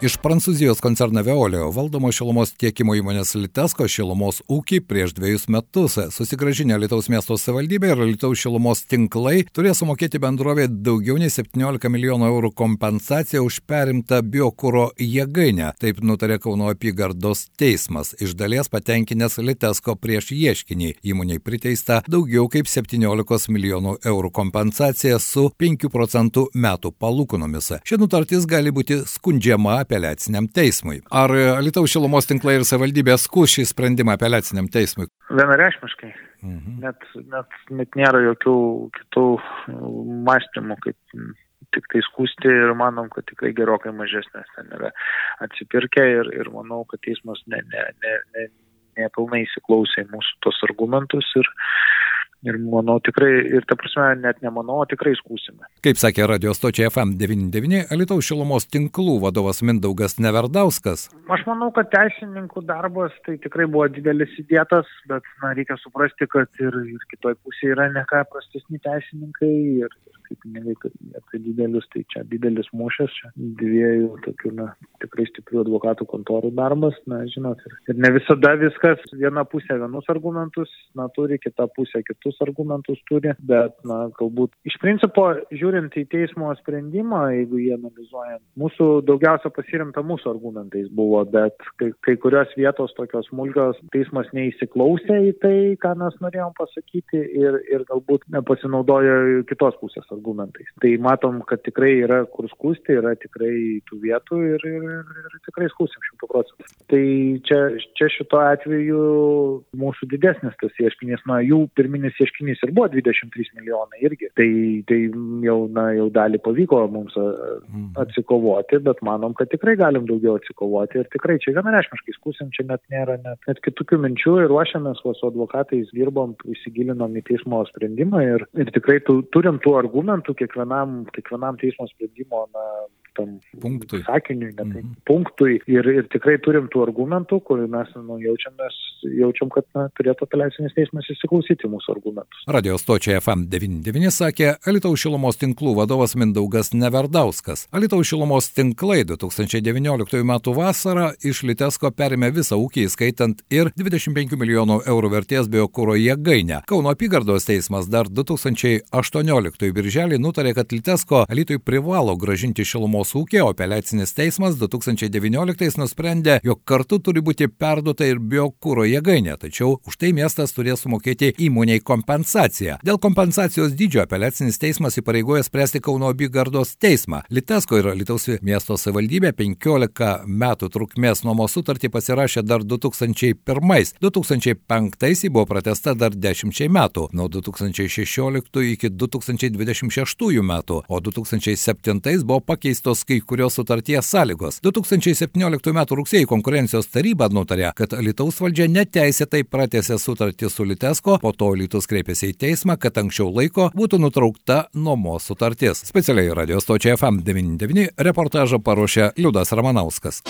Iš Prancūzijos koncerno Veolio valdomo šilumos tiekimo įmonės Litesko šilumos ūkį prieš dviejus metus susigražinę Lietuvos miesto savivaldybė ir Lietuvos šilumos tinklai turės sumokėti bendrovė daugiau nei 17 milijonų eurų kompensaciją už perimtą biokūro jėgainę. Taip nutarė Kauno apygardos teismas, iš dalies patenkinęs Litesko prieš ieškinį. Įmoniai priteista daugiau kaip 17 milijonų eurų kompensacija su 5 procentų metų palūkonomis. Ši nutartis gali būti skundžiama apeliaciniam teismui. Ar Lietuvos šilumos tinklai ir savivaldybė skūs šį sprendimą apeliaciniam teismui? Vienareišmiškai. Mhm. Net, net, net nėra jokių kitų mąstymų, kaip tik tai skūsti ir manom, kad tikrai gerokai mažesnės ten yra atsipirkę ir, ir manau, kad teismas ne, ne, ne, ne, nepilnai įsiklausė mūsų tos argumentus ir, Ir manau tikrai, ir ta prasme, net nemanau, tikrai skūsime. Kaip sakė radio stočiai FM99, Alitaus šilumos tinklų vadovas Mindaugas Neverdauskas. Aš manau, kad teisininkų darbas tai tikrai buvo didelis įdėtas, bet na, reikia suprasti, kad ir, ir kitoj pusėje yra ne ką prastesni teisininkai ir, ir kaip pinigai, kad apie didelius, tai čia didelis mūšis, čia dviejų tokių, na, tikrai stiprių advokatų kontorų darbas, na, žinot, ir, ir ne visada viskas viena pusė vienus argumentus, na, turi, kita pusė kitus argumentus turi, bet, na, galbūt iš principo, žiūrint į teismo sprendimą, jeigu jie analizuojant, mūsų daugiausia pasirimta mūsų argumentais buvo, bet kai, kai kurios vietos tokios smulkios teismas neįsiklausė į tai, ką mes norėjom pasakyti ir, ir galbūt pasinaudojo kitos pusės argumentais. Tai matom, kad tikrai yra kur skūsti, yra tikrai tų vietų ir, ir, ir, ir tikrai skūsim šimtų procentų. Tai čia, čia šito atveju mūsų didesnis tas ieškinys, na, jų pirminis ieškinys ir buvo 23 milijonai irgi. Tai, tai jau, na, jau dalį pavyko mums mhm. atsikovoti, bet manom, kad tikrai galim daugiau atsikovoti ir tikrai čia vienareišmiškai skusim, čia net nėra net, net kitokių minčių ir ruošiamės, o su advokatais dirbom, įsigilinom į teismo sprendimą ir, ir tikrai tu, turim tų argumentų kiekvienam, kiekvienam teismo sprendimo na, tam punktui. sakiniui, net mm -hmm. punktui ir, ir tikrai turim tų argumentų, kur mes nu, jaučiamės, jaučiam, kad na, turėtų apeliacinis teismas įsiklausyti mūsų argumentus. Radio stočiai FM99 sakė Alitaus šilumos tinklų vadovas Mindaugas Neverdauskas. Alitaus šilumos tinklai 2019 m. vasarą iš Litesko perėmė visą ūkį, skaitant ir 25 milijonų eurų vertės biokūro jėgainę. Kauno apygardos teismas dar 2018 birželį nutarė, kad Litesko Alitui privalo gražinti šilumos šeimos ūkį, o apeliacinis teismas 2019 nusprendė, jog kartu turi būti perduota ir biokūro jėgainė, tačiau už tai miestas turės sumokėti įmoniai kompensaciją. Dėl kompensacijos dydžio apeliacinis teismas įpareigoja spręsti Kauno apygardos teismą. Litesko ir Lietuvos miesto savivaldybė 15 metų trukmės nuomos sutartį pasirašė dar 2001. 2005 ji buvo pratesta dar 10 metų, nuo 2016 iki 2026 metų, o 2007 buvo pakeistos pakeistos kai kurios sutarties sąlygos. 2017 m. rugsėjai konkurencijos taryba nutarė, kad Lietuvos valdžia neteisėtai pratęsė sutartį su Litesko, po to Lietuvos kreipėsi į teismą, kad anksčiau laiko būtų nutraukta nuomos sutartis. Specialiai radio stočiai FM99 reportažą paruošė Liudas Ramanauskas.